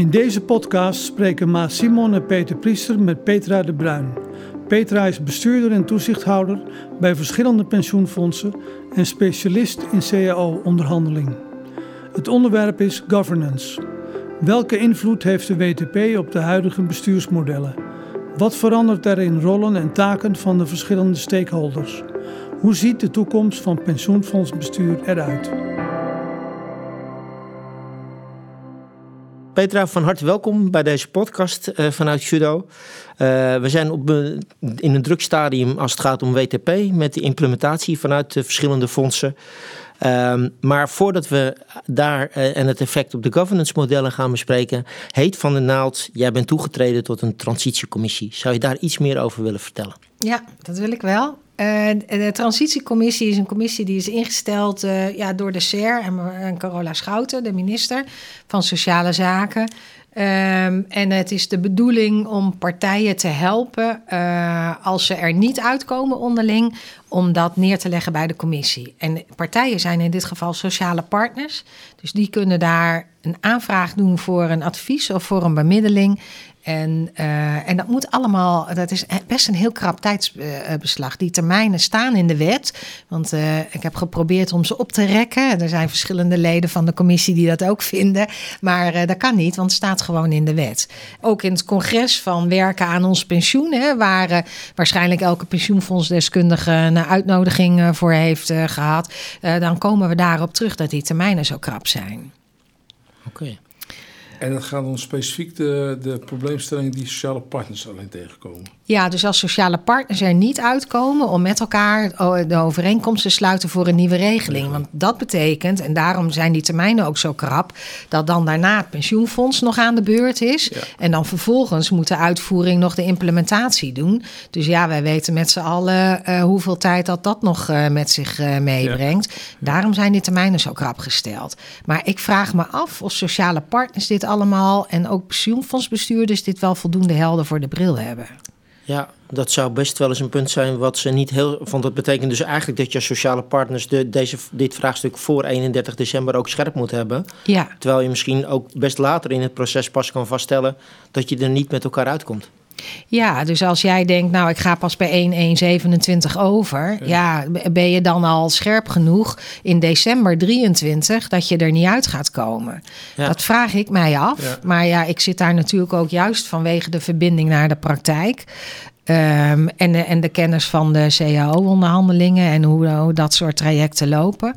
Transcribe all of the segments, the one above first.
In deze podcast spreken Maas Simon en Peter Priester met Petra de Bruin. Petra is bestuurder en toezichthouder bij verschillende pensioenfondsen en specialist in CAO-onderhandeling. Het onderwerp is governance. Welke invloed heeft de WTP op de huidige bestuursmodellen? Wat verandert er in rollen en taken van de verschillende stakeholders? Hoe ziet de toekomst van pensioenfondsbestuur eruit? Petra, van harte welkom bij deze podcast uh, vanuit Judo. Uh, we zijn op, in een druk stadium als het gaat om WTP met de implementatie vanuit de verschillende fondsen. Ehm, maar voordat we daar en het effect op de governance modellen gaan bespreken, heet Van der Naald, jij bent toegetreden tot een transitiecommissie. Zou je daar iets meer over willen vertellen? Ja, dat wil ik wel. De transitiecommissie is een commissie die is ingesteld uh, ja, door de SER en, Carola Schouten, de minister van Sociale Zaken. Um, en het is de bedoeling om partijen te helpen uh, als ze er niet uitkomen onderling, om dat neer te leggen bij de commissie. En partijen zijn in dit geval sociale partners, dus die kunnen daar een aanvraag doen voor een advies of voor een bemiddeling. En, uh, en dat moet allemaal, dat is best een heel krap tijdsbeslag. Die termijnen staan in de wet. Want uh, ik heb geprobeerd om ze op te rekken. Er zijn verschillende leden van de commissie die dat ook vinden. Maar uh, dat kan niet, want het staat gewoon in de wet. Ook in het congres van werken aan ons pensioen, hè, waar waarschijnlijk elke pensioenfondsdeskundige een uitnodiging voor heeft gehad. dan komen we daarop terug dat die termijnen zo krap zijn. Oké. En dat gaat om specifiek de, de probleemstellingen die sociale partners alleen tegenkomen. Ja, dus als sociale partners er niet uitkomen om met elkaar de overeenkomst te sluiten voor een nieuwe regeling. Want dat betekent, en daarom zijn die termijnen ook zo krap, dat dan daarna het pensioenfonds nog aan de beurt is. Ja. En dan vervolgens moet de uitvoering nog de implementatie doen. Dus ja, wij weten met z'n allen uh, hoeveel tijd dat dat nog uh, met zich uh, meebrengt. Ja. Daarom zijn die termijnen zo krap gesteld. Maar ik vraag me af of sociale partners dit allemaal en ook pensioenfondsbestuurders dit wel voldoende helder voor de bril hebben. Ja, dat zou best wel eens een punt zijn wat ze niet heel. Want dat betekent dus eigenlijk dat je sociale partners de, deze, dit vraagstuk voor 31 december ook scherp moet hebben. Ja. Terwijl je misschien ook best later in het proces pas kan vaststellen dat je er niet met elkaar uitkomt. Ja, dus als jij denkt, nou, ik ga pas bij 1.1.27 over. Ja. ja, ben je dan al scherp genoeg in december 23 dat je er niet uit gaat komen? Ja. Dat vraag ik mij af. Ja. Maar ja, ik zit daar natuurlijk ook juist vanwege de verbinding naar de praktijk. Um, en, de, en de kennis van de CAO-onderhandelingen en hoe, hoe, dat soort trajecten lopen.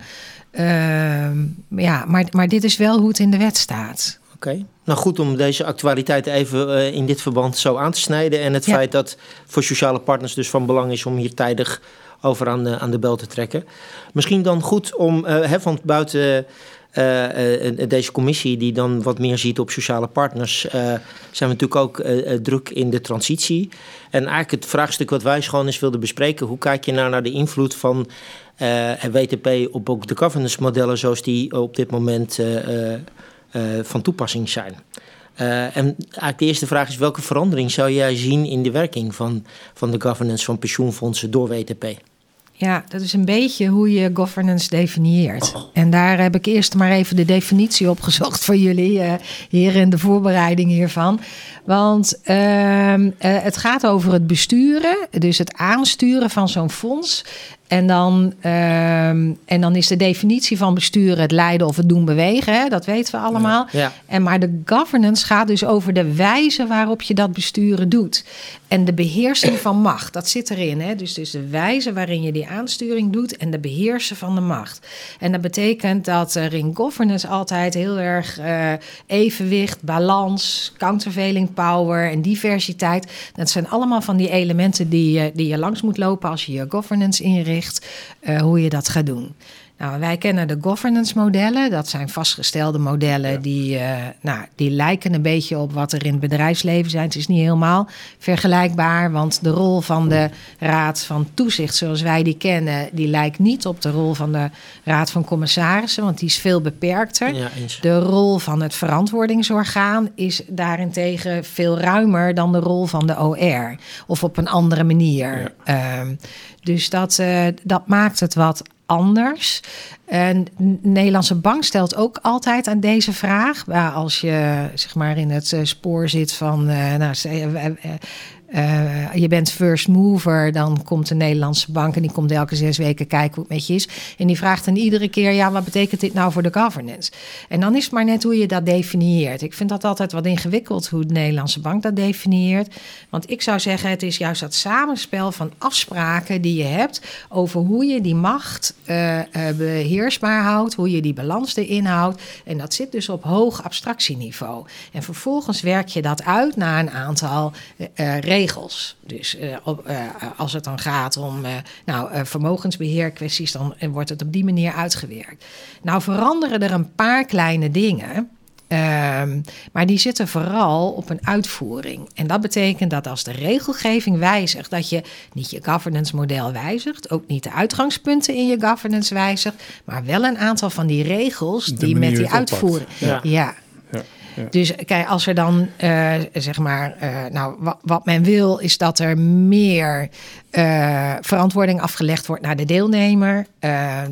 Um, ja, maar, maar dit is wel hoe het in de wet staat. Oké. Okay. Nou goed om deze actualiteit even uh, in dit verband zo aan te snijden. En het ja. feit dat voor sociale partners dus van belang is om hier tijdig over aan de, aan de bel te trekken. Misschien dan goed om uh, hè, van buiten uh, uh, deze commissie, die dan wat meer ziet op sociale partners, zijn we natuurlijk ook druk in de transitie. En eigenlijk het vraagstuk wat wij gewoon eens wilden bespreken: hoe kijk je nou naar de invloed van het WTP op ook de governance modellen zoals die op dit moment van toepassing zijn? Uh, en eigenlijk de eerste vraag is: welke verandering zou jij zien in de werking van, van de governance van pensioenfondsen door WTP? Ja, dat is een beetje hoe je governance definieert. En daar heb ik eerst maar even de definitie opgezocht voor jullie, uh, hier in de voorbereiding hiervan. Want uh, het gaat over het besturen, dus het aansturen van zo'n fonds. En dan, um, en dan is de definitie van besturen het leiden of het doen bewegen. Hè? Dat weten we allemaal. Ja. En maar de governance gaat dus over de wijze waarop je dat besturen doet. En de beheersing van macht, dat zit erin. Hè? Dus, dus de wijze waarin je die aansturing doet en de beheersen van de macht. En dat betekent dat er in governance altijd heel erg uh, evenwicht, balans, countervailing power en diversiteit. Dat zijn allemaal van die elementen die, die je langs moet lopen als je je governance inricht. Uh, hoe je dat gaat doen. Nou, wij kennen de governance modellen. Dat zijn vastgestelde modellen ja. die, uh, nou, die lijken een beetje op wat er in het bedrijfsleven zijn. Het is niet helemaal vergelijkbaar, want de rol van de Raad van Toezicht, zoals wij die kennen, die lijkt niet op de rol van de Raad van Commissarissen, want die is veel beperkter. Ja, de rol van het verantwoordingsorgaan is daarentegen veel ruimer dan de rol van de OR, of op een andere manier. Ja. Uh, dus dat, uh, dat maakt het wat anders. En de Nederlandse bank stelt ook altijd aan deze vraag. Als je zeg maar in het spoor zit van, nou, uh, je bent first mover, dan komt de Nederlandse bank en die komt elke zes weken kijken hoe het met je is. En die vraagt dan iedere keer, ja, wat betekent dit nou voor de governance? En dan is het maar net hoe je dat definieert. Ik vind dat altijd wat ingewikkeld hoe de Nederlandse bank dat definieert. Want ik zou zeggen, het is juist dat samenspel van afspraken die je hebt over hoe je die macht uh, beheersbaar houdt, hoe je die balans erin houdt. En dat zit dus op hoog abstractieniveau. En vervolgens werk je dat uit naar een aantal regels regels. Dus uh, op, uh, als het dan gaat om uh, nou, vermogensbeheerkwesties, dan wordt het op die manier uitgewerkt. Nou veranderen er een paar kleine dingen. Um, maar die zitten vooral op een uitvoering. En dat betekent dat als de regelgeving wijzigt, dat je niet je governance model wijzigt, ook niet de uitgangspunten in je governance wijzigt, maar wel een aantal van die regels die met die uitvoering. ja. ja. Dus kijk, als er dan, uh, zeg maar, uh, nou, wat, men wil, is dat er meer uh, verantwoording afgelegd wordt naar de deelnemer.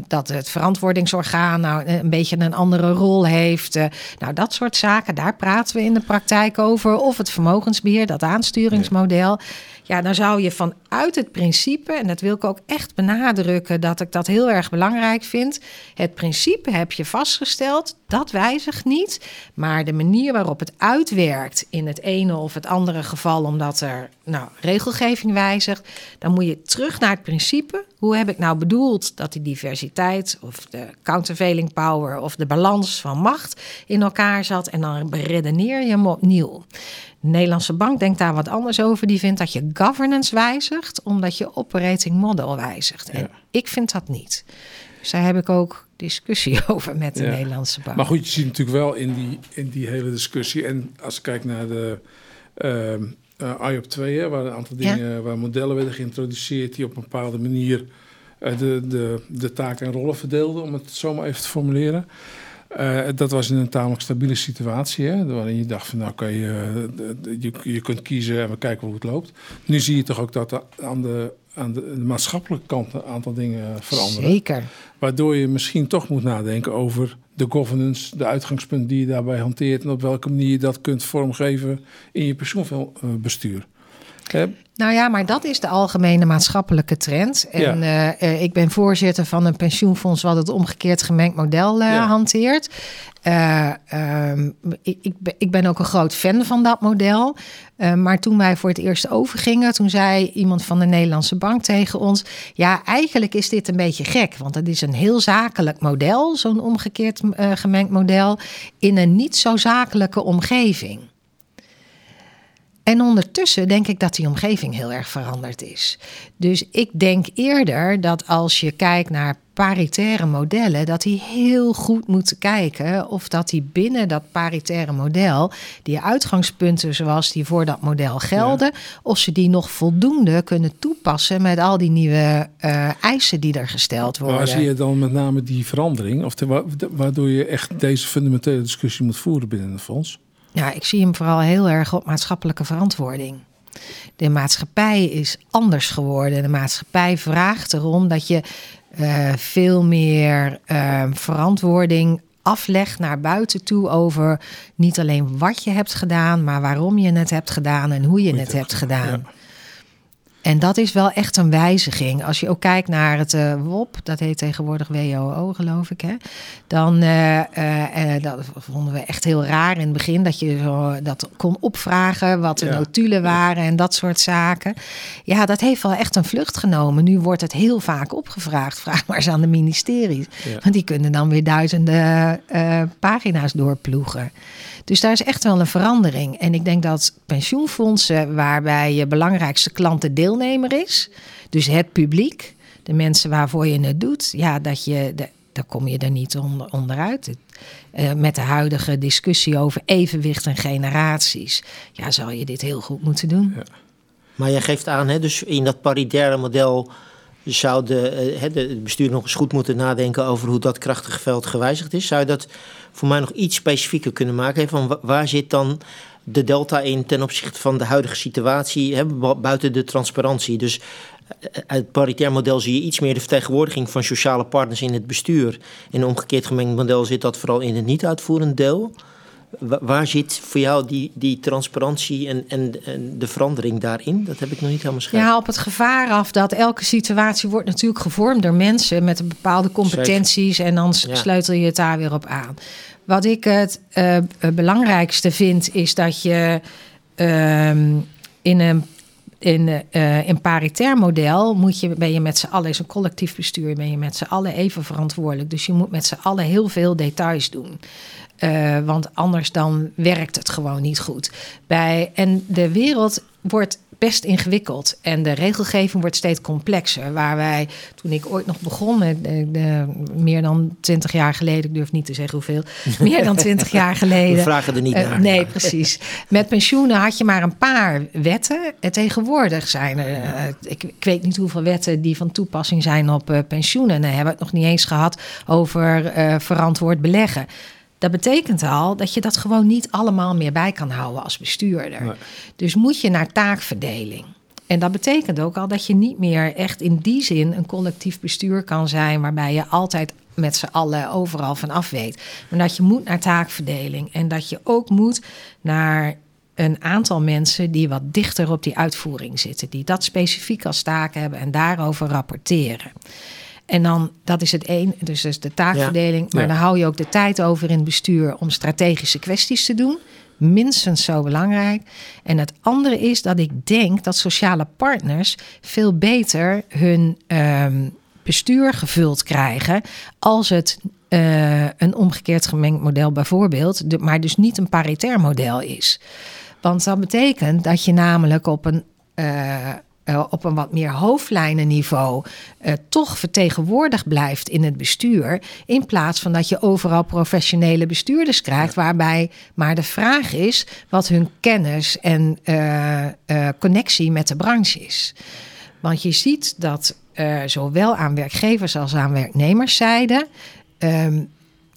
dat het verantwoordingsorgaan nou een beetje een andere rol heeft. nou, dat soort zaken, daar praten we in de praktijk over. Of het vermogensbeheer, dat aansturingsmodel. Ja, dan zou je vanuit het principe, en dat wil ik ook echt benadrukken, dat ik dat heel erg belangrijk vind. Het principe heb je vastgesteld, dat wijzigt niet. Maar de manier waarop het uitwerkt in het ene of het andere geval, omdat er nou, regelgeving wijzigt, dan moet je terug naar het principe. Hoe heb ik nou bedoeld dat die diversiteit of de countervailing power of de balans van macht in elkaar zat? En dan beredeneer je hem opnieuw. De Nederlandse bank denkt daar wat anders over. Die vindt dat je governance wijzigt, omdat je operating model wijzigt. En ik vind dat niet. Dus daar heb ik ook discussie over met de Nederlandse bank. Maar goed, je ziet natuurlijk wel in die, in die hele discussie. En als ik kijk naar de uh, uh, IOP 2, waar een aantal dingen, waar modellen werden geïntroduceerd die op een bepaalde manier uh, de, de, de taken en rollen verdeelden, om het zo maar even te formuleren. Uh, dat was in een tamelijk stabiele situatie, hè, waarin je dacht van nou oké, okay, uh, je, je kunt kiezen en we kijken hoe het loopt. Nu zie je toch ook dat aan de, aan de, de, maatschappelijke kant een aantal dingen veranderen. Zeker. Waardoor je misschien toch moet nadenken over de governance, de uitgangspunten die je daarbij hanteert en op welke manier je dat kunt vormgeven in je pensioenbestuur. Nou ja, maar dat is de algemene maatschappelijke trend. En ja. uh, ik ben voorzitter van een pensioenfonds wat het omgekeerd gemengd model uh, ja. hanteert. Uh, um, ik, ik, ik, ben ook een groot fan van dat model. maar toen wij voor het eerst overgingen, toen zei iemand van de Nederlandse bank tegen ons: Ja, eigenlijk is dit een beetje gek, want het is een heel zakelijk model, zo'n omgekeerd gemengd model, in een niet zo zakelijke omgeving. En ondertussen denk ik dat die omgeving heel erg veranderd is. Dus ik denk eerder dat als je kijkt naar paritaire modellen, dat die heel goed moeten kijken of dat die binnen dat paritaire model, die uitgangspunten zoals die voor dat model gelden, of ze die nog voldoende kunnen toepassen met al die nieuwe uh, eisen die er gesteld worden. Waar zie je dan met name die verandering, of de, waardoor je echt deze fundamentele discussie moet voeren binnen het fonds? Ja, ik zie hem vooral heel erg op maatschappelijke verantwoording. De maatschappij is anders geworden. De maatschappij vraagt erom dat je uh, veel meer uh, verantwoording aflegt naar buiten toe over niet alleen wat je hebt gedaan, maar waarom je het hebt gedaan en hoe je, het, hebt gedaan. Ja. En dat is wel echt een wijziging. Als je ook kijkt naar het uh, WOP, dat heet tegenwoordig WOO, geloof ik. Hè? Dan uh, uh, dat vonden we echt heel raar in het begin. Dat je zo, dat kon opvragen wat de ja. notulen waren en dat soort zaken. Ja, dat heeft wel echt een vlucht genomen. Nu wordt het heel vaak opgevraagd. Vraag maar eens aan de ministeries. Ja. Want die kunnen dan weer duizenden pagina's doorploegen. Dus daar is echt wel een verandering. En ik denk dat pensioenfondsen, waarbij je belangrijkste klant de deelnemer is, dus het publiek, de mensen waarvoor je het doet, ja, dat je, daar kom je er niet onder, onderuit. Uh, met de huidige discussie over evenwicht en generaties, ja, zal je dit heel goed moeten doen. Ja. Maar jij geeft aan, hè, dus in dat paritaire model zou de, uh, de bestuur nog eens goed moeten nadenken over hoe dat krachtige veld gewijzigd is. Zou je dat voor mij nog iets specifieker kunnen maken? Van waar zit dan de delta in ten opzichte van de huidige situatie buiten de transparantie? Dus het paritair model zie je iets meer de vertegenwoordiging van sociale partners in het bestuur. In een omgekeerd gemengd model zit dat vooral in het niet-uitvoerend deel. Waar zit voor jou die, die transparantie en, en, en, de verandering daarin? Dat heb ik nog niet helemaal scherp. Ja, op het gevaar af dat elke situatie wordt natuurlijk gevormd door mensen met bepaalde competenties. En dan sleutel je het daar weer op aan. Wat ik het uh, belangrijkste vind, is dat je uh, in een in uh, in paritair model moet je, ben je met z'n allen, is een collectief bestuur, ben je met z'n allen even verantwoordelijk. Dus je moet met z'n allen heel veel details doen. Uh, want anders dan werkt het gewoon niet goed. Bij, en de wereld wordt best ingewikkeld. En de regelgeving wordt steeds complexer. Waar wij, toen ik ooit nog begon, met, de, meer dan twintig jaar geleden, ik durf niet te zeggen hoeveel, meer dan twintig jaar geleden. We vragen er niet uh, naar. Nee, precies. Met pensioenen had je maar een paar wetten. En tegenwoordig zijn er, uh, ik, ik, weet niet hoeveel wetten die van toepassing zijn op pensioenen. En hebben we het nog niet eens gehad over verantwoord beleggen. Dat betekent al dat je dat gewoon niet allemaal meer bij kan houden als bestuurder. Dus moet je naar taakverdeling. En dat betekent ook al dat je niet meer echt in die zin een collectief bestuur kan zijn, waarbij je altijd met z'n allen overal van af weet. Maar dat je moet naar taakverdeling en dat je ook moet naar een aantal mensen die wat dichter op die uitvoering zitten, die dat specifiek als taak hebben en daarover rapporteren. En dan, dat is het één, dus, dus de taakverdeling. Maar dan hou je ook de tijd over in het bestuur om strategische kwesties te doen. Minstens zo belangrijk. En het andere is dat ik denk dat sociale partners veel beter hun ehm, bestuur gevuld krijgen als het uh, een omgekeerd gemengd model bijvoorbeeld, maar dus niet een paritair model is. Want dat betekent dat je namelijk op een uh, uh, op een wat meer hoofdlijnenniveau uh, toch vertegenwoordigd blijft in het bestuur. In plaats van dat je overal professionele bestuurders krijgt, waarbij maar de vraag is wat hun kennis en uh, connectie met de branche is. Want je ziet dat zowel aan werkgevers als aan werknemerszijde. Um,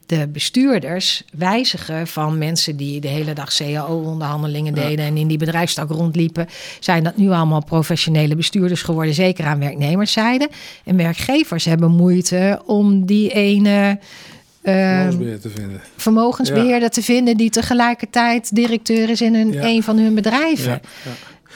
de bestuurders wijzigen van mensen die de hele dag CAO-onderhandelingen deden en in die bedrijfstak rondliepen, zijn dat nu allemaal professionele bestuurders geworden, zeker aan werknemerszijde. En werkgevers hebben moeite om die ene. Uh, vermogensbeheerder te vinden. Vermogensbeheerder te vinden die tegelijkertijd directeur is in een, een van hun bedrijven.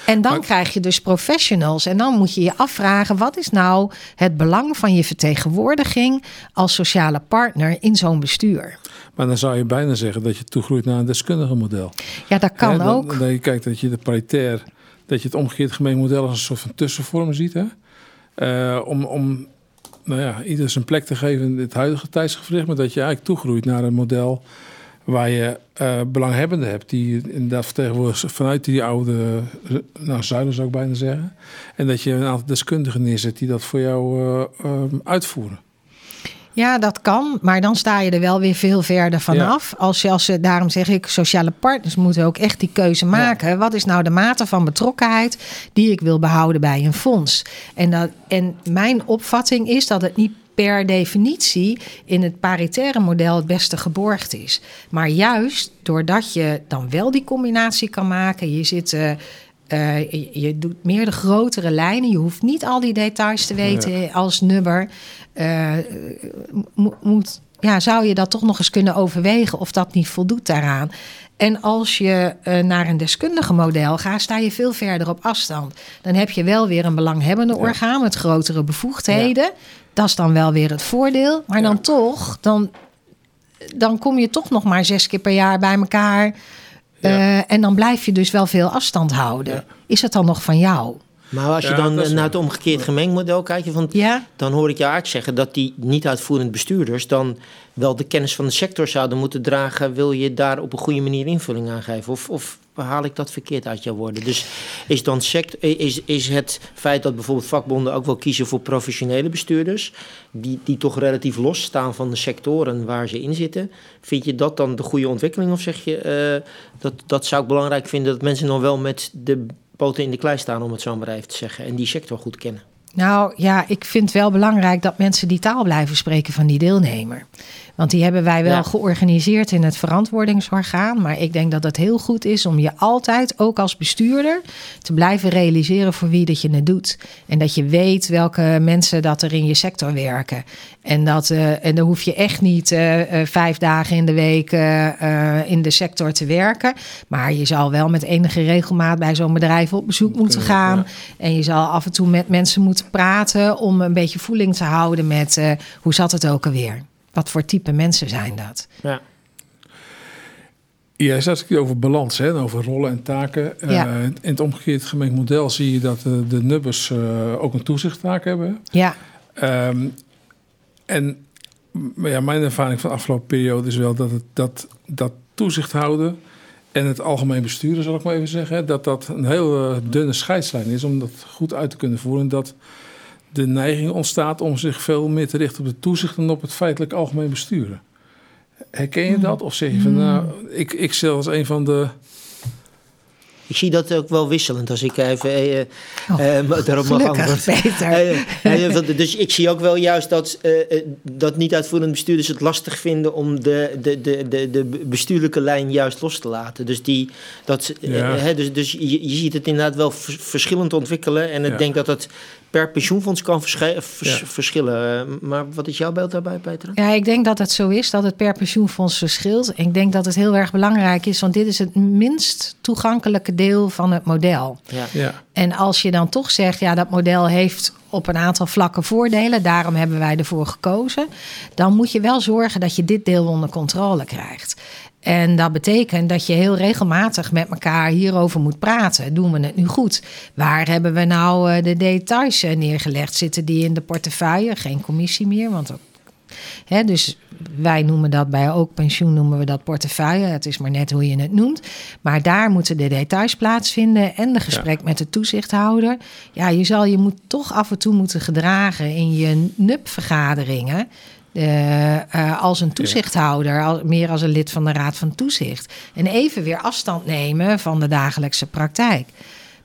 En dan krijg je dus professionals. En dan moet je je afvragen: wat is nou het belang van je vertegenwoordiging als sociale partner in zo'n bestuur? Maar dan zou je bijna zeggen dat je toegroeit naar een deskundige model. Ja, dat kan dan, ook. Dan je kijkt dat je de paritair, dat je het omgekeerd gemeen model als een soort van tussenvorm ziet. Hè? Uh, om, om nou ja, ieder zijn plek te geven in het huidige tijdsgevricht, maar dat je eigenlijk toegroeit naar een model waar je uh, belanghebbenden hebt die inderdaad vertegenwoordigd vanuit die oude nou, zuilen zou ik bijna zeggen. En dat je een aantal deskundigen neerzet die dat voor jou uh, um, uitvoeren. Ja, dat kan, maar dan sta je er wel weer veel verder vanaf. Ja. Als je, als ze, daarom zeg ik, sociale partners moeten ook echt die keuze maken. Ja. Wat is nou de mate van betrokkenheid die ik wil behouden bij een fonds? En, dat, en mijn opvatting is dat het niet per definitie in het paritaire model het beste geborgd is. Maar juist doordat je dan wel die combinatie kan maken, je zit. Uh, uh, je, je, doet meer de grotere lijnen. Je hoeft niet al die details te weten ja. als nummer. Uh, moet, ja, zou je dat toch nog eens kunnen overwegen of dat niet voldoet daaraan? En als je uh, naar een deskundige model gaat, sta je veel verder op afstand. Dan heb je wel weer een belanghebbende ja. orgaan met grotere bevoegdheden. Ja. Dat is dan wel weer het voordeel. Maar dan toch, dan, dan kom je toch nog maar zes keer per jaar bij elkaar. Uh, en dan blijf je dus wel veel afstand houden. Is het dan nog van jou? Maar als je ja, dan naar het omgekeerd gemengd model kijkt, van, dan hoor ik je eigenlijk zeggen dat die niet uitvoerend bestuurders dan wel de kennis van de sector zouden moeten dragen. Wil je daar op een goede manier invulling aan geven? Of, of haal ik dat verkeerd uit jouw woorden? Dus is, dan sect, is, is het feit dat bijvoorbeeld vakbonden ook wel kiezen voor professionele bestuurders, die, die toch relatief los staan van de sectoren waar ze in zitten, vind je dat dan de goede ontwikkeling? Of zeg je uh, dat, dat zou ik belangrijk vinden dat mensen nog wel met de poten in de klei staan, om het zo maar even te zeggen, en die sector goed kennen? Nou ja, ik vind wel belangrijk dat mensen die taal blijven spreken van die deelnemer. Want die hebben wij wel Ja. georganiseerd in het verantwoordingsorgaan. Maar ik denk dat het heel goed is om je altijd, ook als bestuurder, te blijven realiseren voor wie dat je het doet. En dat je weet welke mensen dat er in je sector werken. En, dat, eh, en dan hoef je echt niet eh, eh, vijf dagen in de week in de sector te werken. Maar je zal wel met enige regelmaat bij zo'n bedrijf op bezoek moeten gaan. En je zal af en toe met mensen moeten praten om een beetje voeling te houden met hoe zat het ook alweer? Wat voor type mensen zijn dat? Ja. Jij zat het over balans, hè, over rollen en taken. Eh, in het omgekeerd gemengd model zie je dat eh, de nubbers eh, ook een toezichttaak hebben. Ja, Ehm, en ja, mijn ervaring van de afgelopen periode is wel dat het, dat, dat toezicht houden en het algemeen besturen, zal ik maar even zeggen, dat dat een heel dunne scheidslijn is om dat goed uit te kunnen voeren. En dat de neiging ontstaat om zich veel meer te richten op het toezicht dan op het feitelijk algemeen besturen. Herken je dat? Of zeg je van, nou, ik, ik stel als een van de Ik zie dat ook wel wisselend als ik even eh, Oh, eh, eh, daarop mag antwoorden. Eh, eh, dus ik zie ook wel juist dat, eh, eh, dat niet-uitvoerende bestuurders het lastig vinden om de, de, de, de, de bestuurlijke lijn juist los te laten. Dus, die, dat, eh, Ja. hè, dus, dus je, je ziet het inderdaad wel vers- verschillend ontwikkelen. En ik Ja. denk dat het per pensioenfonds kan verschi- vers- Ja. verschillen. Eh, Maar wat is jouw beeld daarbij, Peter? Ja, ik denk dat het zo is dat het per pensioenfonds verschilt. Ik denk dat het heel erg belangrijk is, want dit is het minst toegankelijke deel van het model. Ja. ja, En als je dan toch zegt, ja, dat model heeft op een aantal vlakken voordelen, daarom hebben wij ervoor gekozen, dan moet je wel zorgen dat je dit deel onder controle krijgt. En dat betekent dat je heel regelmatig met elkaar hierover moet praten. Doen we het nu goed? Waar hebben we nou eh, de details eh, neergelegd? Zitten die in de portefeuille? Geen commissie meer, want ook Hè, dus wij noemen dat bij ook pensioen noemen we dat portefeuille. Het is maar net hoe je het noemt. Maar daar moeten de details plaatsvinden en de gesprek met de toezichthouder. Ja, je zal je moet toch af en toe moeten gedragen in je NUP-vergaderingen. Eh, eh, als een toezichthouder, meer als een lid van de Raad van Toezicht. En even weer afstand nemen van de dagelijkse praktijk.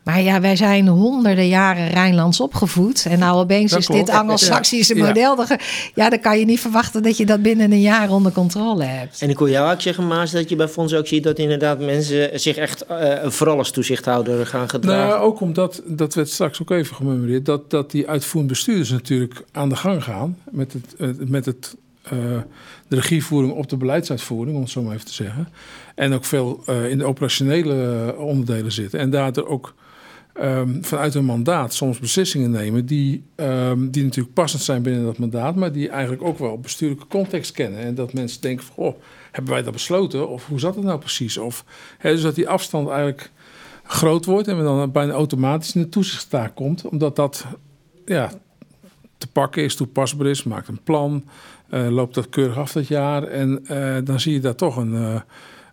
Maar ja, wij zijn honderden jaren Rijnlands opgevoed. En nou opeens Dat is klopt. dit Anglo-Saxische Ja. model. Dan Ja, dan kan je niet verwachten dat je dat binnen een jaar onder controle hebt. En ik hoor jou ook zeggen, Maas, dat je bij fondsen ook ziet dat inderdaad mensen zich echt eh, vooral als toezichthouder gaan gedragen. Nou, ook omdat, dat werd straks ook even gememoreerd, dat, dat die uitvoerend bestuurders natuurlijk aan de gang gaan met, het, eh, met het, eh, de regievoering op de beleidsuitvoering, om het zo maar even te zeggen. En ook veel eh, in de operationele onderdelen zitten. En daardoor ook ehm, vanuit hun mandaat soms beslissingen nemen die, ehm, die natuurlijk passend zijn binnen dat mandaat, maar die eigenlijk ook wel bestuurlijke context kennen. En dat mensen denken van, hebben wij dat besloten? Of hoe zat het nou precies? Of, dus dat die afstand eigenlijk groot wordt en we dan bijna automatisch in de toezichtstaak komt, omdat dat ja, te pakken is, toepasbaar is, maakt een plan, eh, loopt dat keurig af dat jaar en eh, dan zie je daar toch een, eh,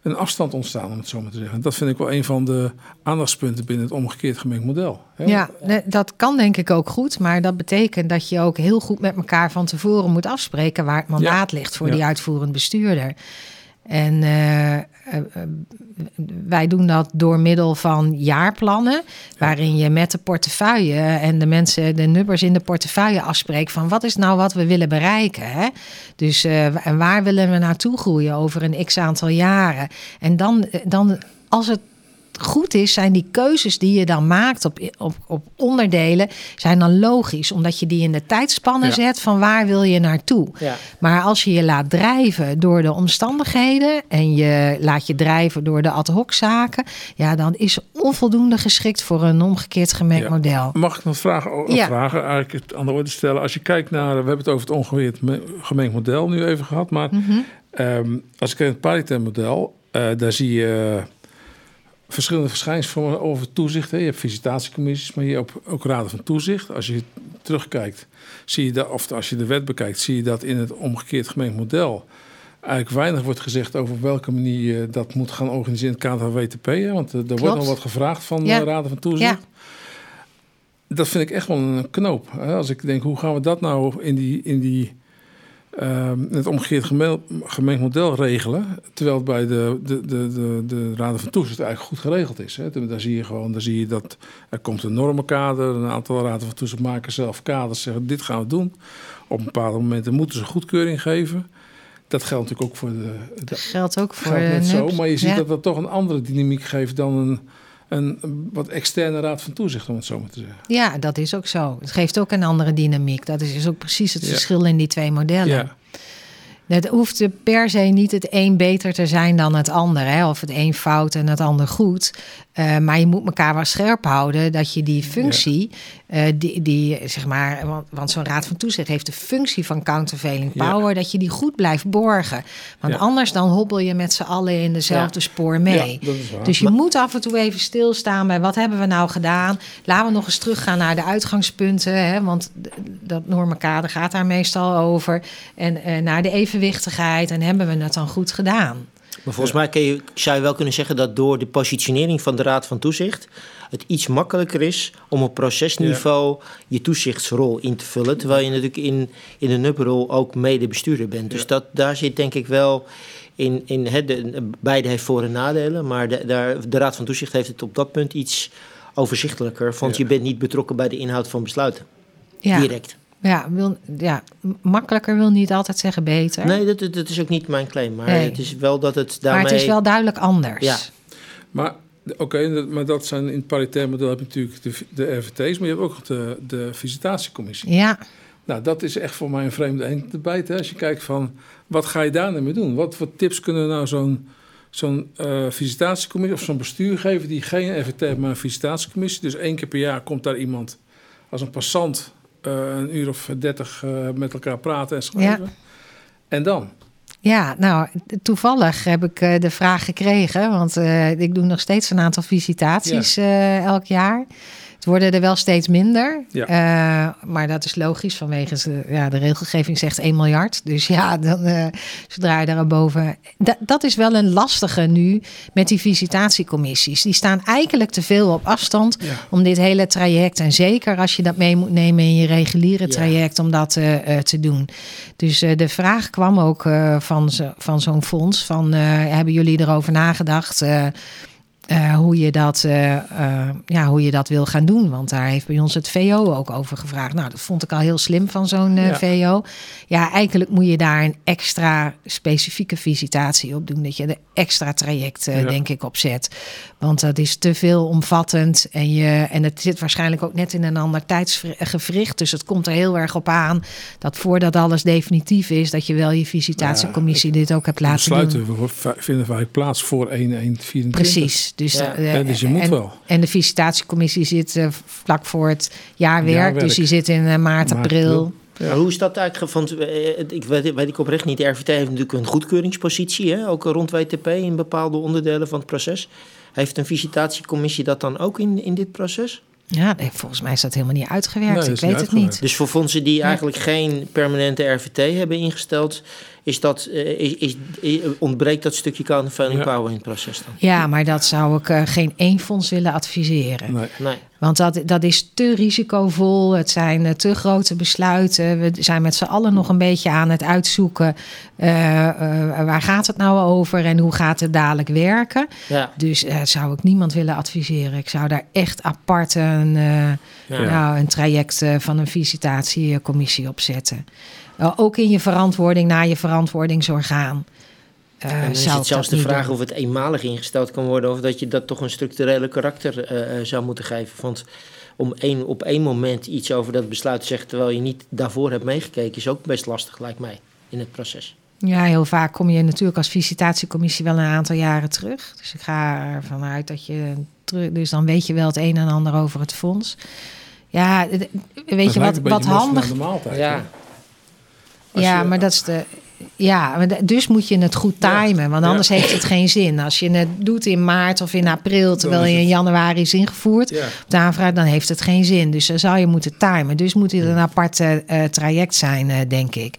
een afstand ontstaan, om het zo maar te zeggen. Dat vind ik wel een van de aandachtspunten binnen het omgekeerd gemengd model. hè. Ja, dat kan denk ik ook goed. Maar dat betekent dat je ook heel goed met elkaar van tevoren moet afspreken waar het mandaat ligt voor Ja. die uitvoerend bestuurder. En eh, wij doen dat door middel van jaarplannen, waarin je met de portefeuille en de mensen, de nummers in de portefeuille afspreekt van wat is nou wat we willen bereiken. Hè? Dus eh, en waar willen we naartoe groeien over een x aantal jaren. En dan, dan als het goed is, zijn die keuzes die je dan maakt op, op, op onderdelen, zijn dan logisch. Omdat je die in de tijdspannen Ja. zet van waar wil je naartoe. Ja. Maar als je je laat drijven door de omstandigheden en je laat je drijven door de ad hoc zaken, ja, dan is onvoldoende geschikt voor een omgekeerd gemengd Ja. model. Mag ik nog vragen, o- Ja. vragen eigenlijk het aan de orde stellen? Als je kijkt naar, we hebben het over het ongeveerd me- gemengd model nu even gehad, maar Mhm. ehm, als ik kijk naar het paritair model, eh, daar zie je verschillende verschijningsvormen over toezicht. Hè. Je hebt visitatiecommissies, maar je hebt ook, raden van toezicht. Als je terugkijkt, zie je dat, of als je de wet bekijkt, zie je dat in het omgekeerd gemengd model eigenlijk weinig wordt gezegd over welke manier je dat moet gaan organiseren in het kader van WTP. Hè? Want eh, er wordt nog wat gevraagd van Ja. de raden van toezicht. Ja. Dat vind ik echt wel een knoop. Hè? Als ik denk, hoe gaan we dat nou in die, in die ehm, het omgekeerd gemengd model regelen. Terwijl het bij de, de, de, de, de Raden van Toezicht eigenlijk goed geregeld is. Hè. Daar zie je gewoon daar zie je dat er komt een normenkader. Een aantal Raden van Toezicht maken zelf kaders. Zeggen dit gaan we doen. Op bepaalde momenten moeten ze goedkeuring geven. Dat geldt natuurlijk ook voor de. Dat geldt ook voor geldt net zo, maar je ziet dat dat toch een andere dynamiek geeft dan een, een wat externe raad van toezicht, om het zo maar te zeggen. Ja, dat is ook zo. Het geeft ook een andere dynamiek. Dat is dus ook precies het verschil in die twee modellen. Ja. Het hoeft per se niet het een beter te zijn dan het ander. Hè? Of het een fout en het ander goed. Uh, maar je moet elkaar wel scherp houden dat je die functie. Uh, die, die zeg maar, want, want zo'n raad van toezicht heeft de functie van countervailing power, ja. dat je die goed blijft borgen. Want ja. anders dan hobbel je met z'n allen in dezelfde spoor mee. Dus je maar, moet af en toe even stilstaan bij wat hebben we nou gedaan. Laten we nog eens teruggaan naar de uitgangspunten, hè, want dat normenkader gaat daar meestal over. En uh, naar de evenwichtigheid en hebben we het dan goed gedaan. Maar volgens mij kun je, zou je wel kunnen zeggen dat door de positionering van de Raad van Toezicht het iets makkelijker is om op procesniveau ja. je toezichtsrol in te vullen. Terwijl je natuurlijk in, in de NUP-rol ook medebestuurder bent. Dus dat, daar zit denk ik wel in. in he, de, beide heeft voor- en nadelen. Maar de, daar, de Raad van Toezicht heeft het op dat punt iets overzichtelijker. Want je bent niet betrokken bij de inhoud van besluiten. Direct. Ja, wil, ja, makkelijker wil niet altijd zeggen beter. Nee, dat, dat is ook niet mijn claim. Maar nee. het is wel dat het daarmee... Maar het is wel duidelijk anders. Ja. Maar oké, okay, maar dat zijn in het paritair model heb je natuurlijk de, de RVT's, maar je hebt ook de, de visitatiecommissie. Ja. Nou, dat is echt voor mij een vreemde eend te bijten. Als je kijkt van, wat ga je daar nou mee doen? Wat voor tips kunnen we nou zo'n zo'n uh, visitatiecommissie of zo'n bestuur geven... die geen RVT heeft, maar een visitatiecommissie. Dus één keer per jaar komt daar iemand als een passant een uur of dertig uh, met elkaar praten en schrijven. Ja. En dan? Ja, nou, toevallig heb ik uh, de vraag gekregen, want ik doe nog steeds een aantal visitaties ja. elk jaar. Het worden er wel steeds minder. Ja. Uh, maar dat is logisch vanwege de, ja, de regelgeving zegt 1 miljard. Dus ja, dan, uh, zodra je daarboven. Da dat is wel een lastige nu met die visitatiecommissies. Die staan eigenlijk te veel op afstand ja. om dit hele traject. En zeker als je dat mee moet nemen in je reguliere traject, om dat uh, te doen. Dus de vraag kwam ook van, van zo'n fonds: van hebben jullie erover nagedacht? Uh, hoe, je dat, uh, uh, ja, hoe je dat wil gaan doen. Want daar heeft bij ons het VO ook over gevraagd. Nou, dat vond ik al heel slim van zo'n ja. VO. Ja, eigenlijk moet je daar een extra specifieke visitatie op doen. Dat je de extra traject, ja. denk ik, op zet. Want dat is te veel omvattend. En, je, en het zit waarschijnlijk ook net in een ander tijdsgevricht. Dus het komt er heel erg op aan dat voordat alles definitief is... dat je wel je visitatiecommissie dit ook hebt laten besluiten doen. Besluiten vinden vaak plaats voor 1-1-24. Precies. Dus, ja. Uh, ja, dus je moet en, wel. En de visitatiecommissie zit uh, vlak voor het jaarwerk. jaarwerk. Dus die zit in uh, maart, april. Ja. Maar hoe is dat eigenlijk? Want ik weet, weet ik oprecht niet. De RVT heeft natuurlijk een goedkeuringspositie, hè? ook rond WTP in bepaalde onderdelen van het proces. Heeft een visitatiecommissie dat dan ook in, in dit proces? Ja, nee, volgens mij is dat helemaal niet uitgewerkt. Nee, ik weet het niet. Dus voor fondsen die eigenlijk geen permanente RVT hebben ingesteld, is dat, uh, is, is, ontbreekt dat stukje countervailing ja. power in het proces dan? Ja, maar dat zou ik uh, geen één fonds willen adviseren. Nee. nee. Want dat, dat is te risicovol. Het zijn uh, te grote besluiten. We zijn met z'n allen nog een beetje aan het uitzoeken. waar gaat het nou over en hoe gaat het dadelijk werken? Ja. Dus zou ik niemand willen adviseren. Ik zou daar echt apart een, ja. nou, een traject van een visitatiecommissie op zetten. Uh, ook in je verantwoording naar je verantwoordingsorgaan. Uh, en dan is het zelfs de vraag doen. of het eenmalig ingesteld kan worden... of dat je dat toch een structurele karakter uh, zou moeten geven. Want om één, op één moment iets over dat besluit te zeggen... terwijl je niet daarvoor hebt meegekeken... is ook best lastig, lijkt mij, in het proces. Ja, heel vaak kom je natuurlijk als visitatiecommissie wel een aantal jaren terug. Dus ik ga ervan uit dat je terug... Dus dan weet je wel het een en ander over het fonds. Ja, weet dat je wat, wat handig... ja. Ja, je, maar dat is de. Ja, dus moet je het goed timen, want anders ja. heeft het geen zin. Als je het doet in maart of in april, terwijl je in januari is ingevoerd, ja. op de aanvraag, dan heeft het geen zin. Dus dan zou je moeten timen. Dus moet het een apart uh, traject zijn, uh, denk ik.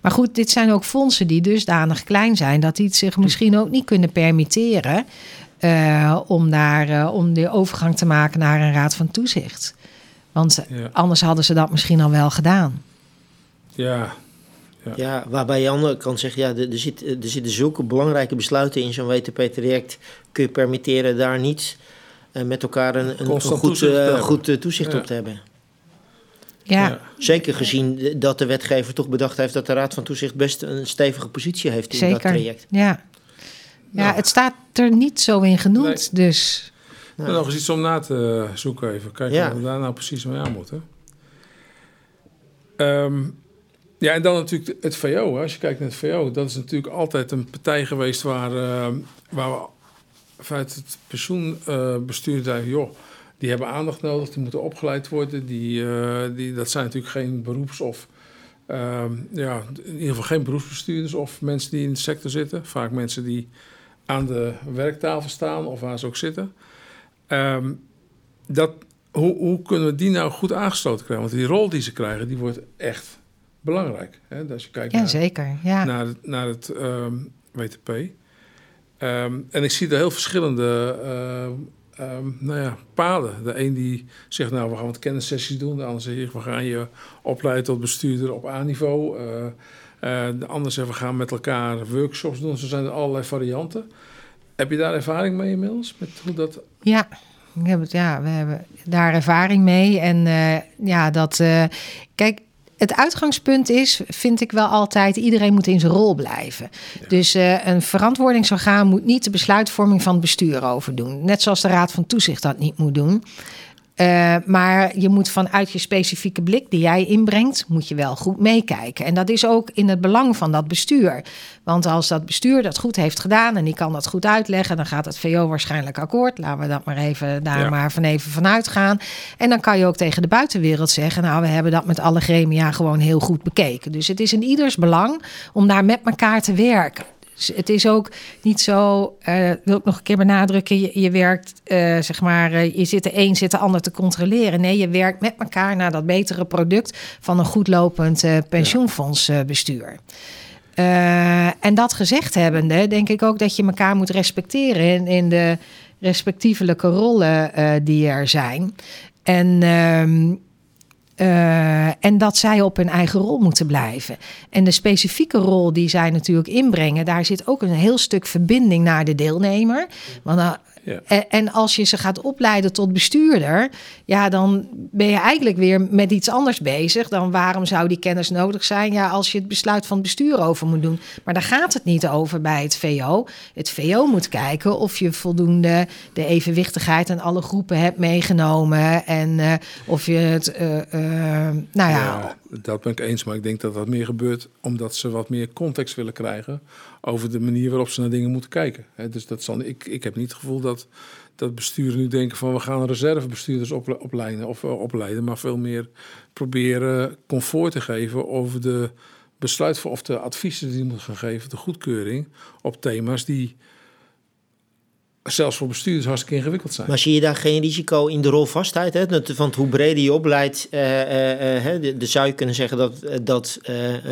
Maar goed, dit zijn ook fondsen die dusdanig klein zijn dat die het zich misschien ook niet kunnen permitteren uh, om, daar, om de overgang te maken naar een raad van toezicht. Want anders hadden ze dat misschien al wel gedaan. Ja, Ja. ja. waarbij je aan de andere kant zegt, ja, er, er, zit, er zitten zulke belangrijke besluiten in zo'n WTP-traject. Kun je permitteren daar niet uh, met elkaar een, een, goed toezicht, uh, goed, toezicht ja. op te hebben. Ja. ja. Zeker gezien dat de wetgever toch bedacht heeft dat de Raad van Toezicht best een stevige positie heeft in Zeker. dat traject. Ja. Ja, nou. het staat er niet zo in genoemd, nee. dus... Nou. Nog eens iets om na te zoeken even. Kijken ja. wat we daar nou precies mee aan moeten. Um, ja, en dan natuurlijk het VO. Hè. Als je kijkt naar het VO, dat is natuurlijk altijd een partij geweest waar, uh, waar we vanuit het pensioenbestuur uh, zeiden... joh, die hebben aandacht nodig, die moeten opgeleid worden. Die, uh, die, dat zijn natuurlijk geen beroeps- of... ja, in ieder geval geen beroepsbestuurders of mensen die in de sector zitten. Vaak mensen die aan de werktafel staan of waar ze ook zitten. Um, dat, hoe, hoe kunnen we die nou goed aangesloten krijgen? Want die rol die ze krijgen, die wordt echt belangrijk. Hè? Als je kijkt ja, naar, zeker. Ja. naar, het, naar het um, WTP. Um, en ik zie er heel verschillende uh, um, nou ja, paden. De een die zegt, nou, we gaan wat kennissessies doen. De ander zegt, we gaan je opleiden tot bestuurder op A-niveau. Uh, uh, de ander zegt, we gaan met elkaar workshops doen. Zo zijn er allerlei varianten. Heb je daar ervaring mee inmiddels? Met hoe dat... Ja, we hebben, ja, we hebben daar ervaring mee. En uh, ja, dat. Uh, kijk, het uitgangspunt is, vind ik wel altijd, iedereen moet in zijn rol blijven. Ja. Dus uh, een verantwoordingsorgaan moet niet de besluitvorming van het bestuur overdoen. Net zoals de Raad van Toezicht dat niet moet doen. Uh, maar je moet vanuit je specifieke blik die jij inbrengt, moet je wel goed meekijken. En dat is ook in het belang van dat bestuur. Want als dat bestuur dat goed heeft gedaan en die kan dat goed uitleggen, dan gaat het VO waarschijnlijk akkoord. Laten we dat maar even daar ja. maar van even vanuit gaan. En dan kan je ook tegen de buitenwereld zeggen: Nou, we hebben dat met alle gremia gewoon heel goed bekeken. Dus het is in ieders belang om daar met elkaar te werken. Dus het is ook niet zo, uh, wil ik nog een keer benadrukken, je, je werkt, uh, zeg maar, uh, je zit de een zit de ander te controleren. Nee, je werkt met elkaar naar dat betere product van een goed lopend pensioenfondsbestuur. en dat gezegd hebbende, denk ik ook dat je elkaar moet respecteren in, in de respectievelijke rollen die er zijn. En ehm, uh, en dat zij op hun eigen rol moeten blijven. En de specifieke rol die zij natuurlijk inbrengen, daar zit ook een heel stuk verbinding naar de deelnemer. Want uh, ja. en, en, als je ze gaat opleiden tot bestuurder, ja, dan ben je eigenlijk weer met iets anders bezig. Dan waarom zou die kennis nodig zijn? Ja, als je het besluit van het bestuur over moet doen. Maar daar gaat het niet over bij het VO. Het VO moet kijken of je voldoende de evenwichtigheid en alle groepen hebt meegenomen. En uh, of je het, uh, nou ja. ja. Dat ben ik eens, maar ik denk dat dat meer gebeurt omdat ze wat meer context willen krijgen over de manier waarop ze naar dingen moeten kijken. Dus dat zal, ik, ik heb niet het gevoel dat, dat besturen nu denken van we gaan reservebestuurders op, opleiden, of, uh, opleiden, maar veel meer proberen comfort te geven over de besluit of de adviezen die moeten gaan geven, de goedkeuring op thema's die zelfs voor bestuurders hartstikke ingewikkeld zijn. Maar zie je daar geen risico in de rolvastheid? Hè? Want hoe breder je opleidt, uh, uh, dan zou je kunnen zeggen dat, dat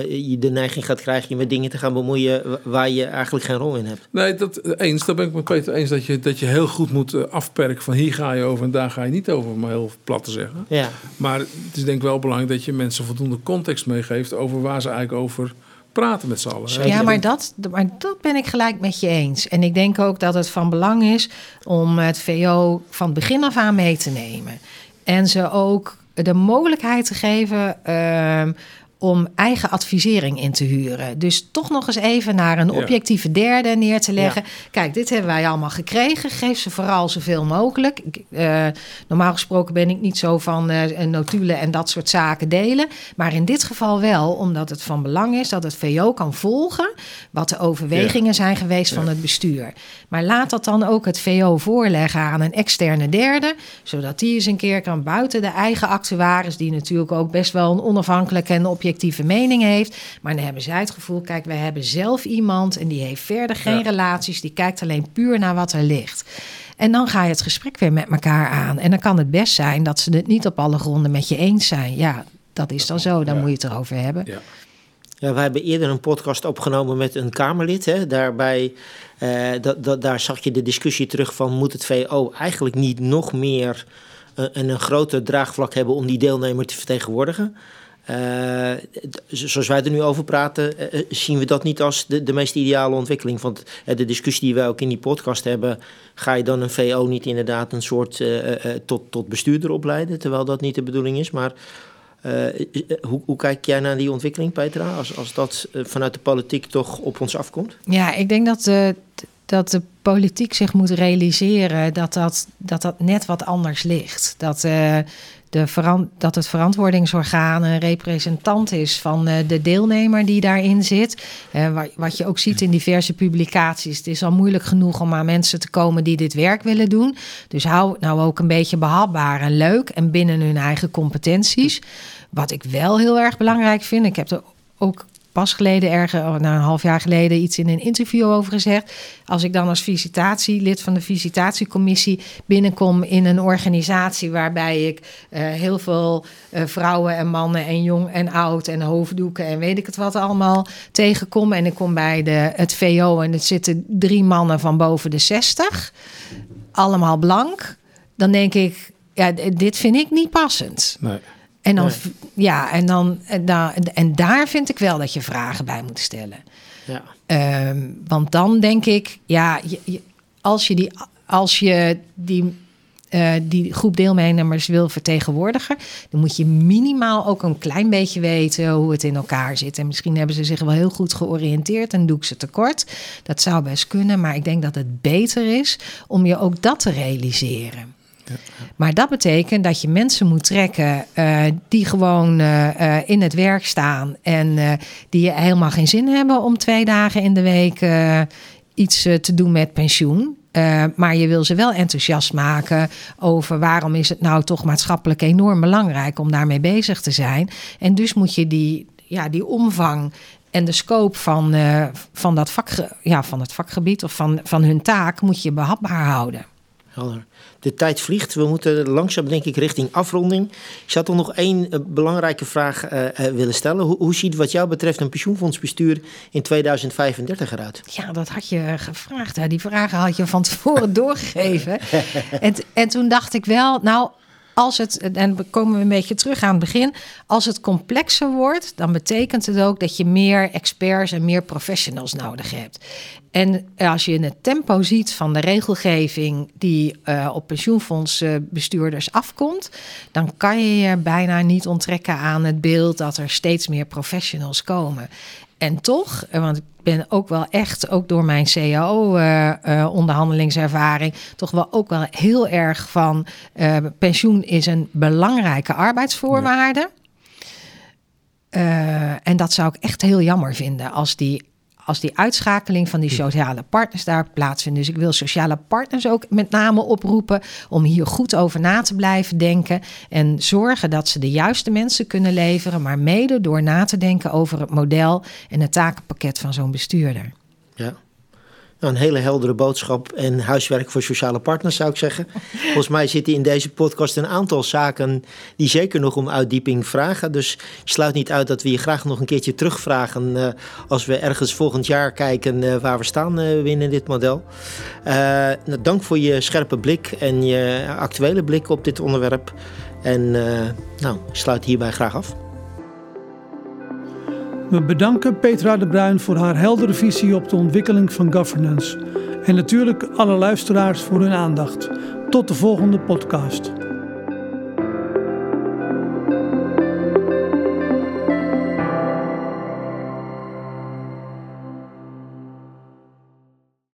je de neiging gaat krijgen je met dingen te gaan bemoeien waar je eigenlijk geen rol in hebt. Nee, dat eens. Daar ben ik met Peter eens dat je, dat je heel goed moet afperken van hier ga je over en daar ga je niet over, om heel plat te zeggen. Ja. Maar het is denk ik wel belangrijk dat je mensen voldoende context meegeeft over waar ze eigenlijk over praten met z'n allen. Ja, maar dat, maar dat ben ik gelijk met je eens. En ik denk ook dat het van belang is om het VO van begin af aan mee te nemen. En ze ook de mogelijkheid te geven uh, om eigen advisering in te huren. Dus toch nog eens even naar een objectieve derde neer te leggen. Ja. Kijk, dit hebben wij allemaal gekregen. Geef ze vooral zoveel mogelijk. Uh, normaal gesproken ben ik niet zo van uh, notulen en dat soort zaken delen. Maar in dit geval wel, omdat het van belang is dat het VO kan volgen... wat de overwegingen ja. zijn geweest van het bestuur. Maar laat dat dan ook het VO voorleggen aan een externe derde... zodat die eens een keer kan buiten de eigen actuaris... die natuurlijk ook best wel een onafhankelijke en objectieve objectieve mening heeft. Maar dan hebben zij het gevoel, kijk, wij hebben zelf iemand en die heeft verder geen ja. relaties. Die kijkt alleen puur naar wat er ligt. En dan ga je het gesprek weer met elkaar aan. En dan kan het best zijn dat ze het niet op alle gronden met je eens zijn. Ja, dat is dan zo. Dan ja. moet je het erover hebben. Ja. Ja, wij hebben eerder een podcast opgenomen met een Kamerlid. Hè. Daarbij, uh, dat, dat, daar zag je de discussie terug van... moet het VO eigenlijk niet nog meer uh, en een groter draagvlak hebben... om die deelnemer te vertegenwoordigen? Uh, zoals wij er nu over praten, uh, zien we dat niet als de, de meest ideale ontwikkeling. Want de discussie die wij ook in die podcast hebben, ga je dan een VO niet inderdaad een soort tot, tot bestuurder opleiden, terwijl dat niet de bedoeling is. Maar hoe, hoe, kijk jij naar die ontwikkeling, Petra, als, als dat vanuit de politiek toch op ons afkomt? Ja, ik denk dat dat de politiek zich moet realiseren dat dat, dat, dat net wat anders ligt. Dat de dat het verantwoordingsorgaan een representant is van uh, de deelnemer die daarin zit. Uh, wat je ook ziet in diverse publicaties. Het is al moeilijk genoeg om aan mensen te komen die dit werk willen doen. Dus hou nou ook een beetje behapbaar en leuk en binnen hun eigen competenties. Wat ik wel heel erg belangrijk vind, ik heb er ook pas geleden, ergens, oh, na een half jaar geleden, iets in een interview over gezegd. Als ik dan als visitatie, lid van de visitatiecommissie, binnenkom in een organisatie waarbij ik uh, heel veel uh, vrouwen en mannen en jong en oud en hoofddoeken en weet ik het wat allemaal tegenkom. En ik kom bij de, het VO en er zitten drie mannen van boven de 60, allemaal blank. Dan denk ik, ja, dit vind ik niet passend. Nee. En dan, ja, en, dan, en, dan, en daar vind ik wel dat je vragen bij moet stellen. Ja. Ehm, want dan denk ik, ja, je, als je die, als je die, uh, die groep deelnemers wil vertegenwoordigen, dan moet je minimaal ook een klein beetje weten hoe het in elkaar zit. En misschien hebben ze zich wel heel goed georiënteerd en doe ik ze tekort. Dat zou best kunnen, maar ik denk dat het beter is om je ook dat te realiseren. Maar dat betekent dat je mensen moet trekken uh, die gewoon uh, in het werk staan en die helemaal geen zin hebben om twee dagen in de week iets te doen met pensioen. maar je wil ze wel enthousiast maken over waarom is het nou toch maatschappelijk enorm belangrijk om daarmee bezig te zijn. En dus moet je die, ja, die omvang en de scope van, van, dat vak, ja, van het vakgebied of van, van hun taak moet je behapbaar houden. Helder. De tijd vliegt. We moeten langzaam, denk ik, richting afronding. Ik zou toch nog één uh, belangrijke vraag uh, uh, willen stellen. Hoe, hoe, ziet wat jou betreft een pensioenfondsbestuur in 2035 eruit? Ja, dat had je gevraagd. Die vragen had je van tevoren doorgegeven. en, en toen dacht ik wel, nou, als het, en we komen een beetje terug aan het begin, als het complexer wordt, dan betekent het ook dat je meer experts en meer professionals nodig hebt. En als je het tempo ziet van de regelgeving die uh, op pensioenfondsbestuurders afkomt, dan kan je je bijna niet onttrekken aan het beeld dat er steeds meer professionals komen. En toch, eh, want ik ben ook wel echt, ook door mijn CAO-onderhandelingservaring, uh, uh, toch wel ook wel heel erg van pensioen is een belangrijke arbeidsvoorwaarde. Ja. en dat zou ik echt heel jammer vinden als die als die uitschakeling van die sociale partners daar plaatsvindt. Dus ik wil sociale partners ook met name oproepen om hier goed over na te blijven denken en zorgen dat ze de juiste mensen kunnen leveren, maar mede door na te denken over het model en het takenpakket van zo'n bestuurder. Ja. Nou, een hele heldere boodschap en huiswerk voor sociale partners, zou ik zeggen. Volgens mij zitten in deze podcast een aantal zaken die zeker nog om uitdieping vragen. Dus sluit niet uit dat we je graag nog een keertje terugvragen uh, als we ergens volgend jaar kijken uh, waar we staan uh, binnen dit model. Nou, dank voor je scherpe blik en je actuele blik op dit onderwerp. En nou, ik sluit hierbij graag af. We bedanken Petra de Bruin voor haar heldere visie op de ontwikkeling van governance. En natuurlijk alle luisteraars voor hun aandacht. Tot de volgende podcast.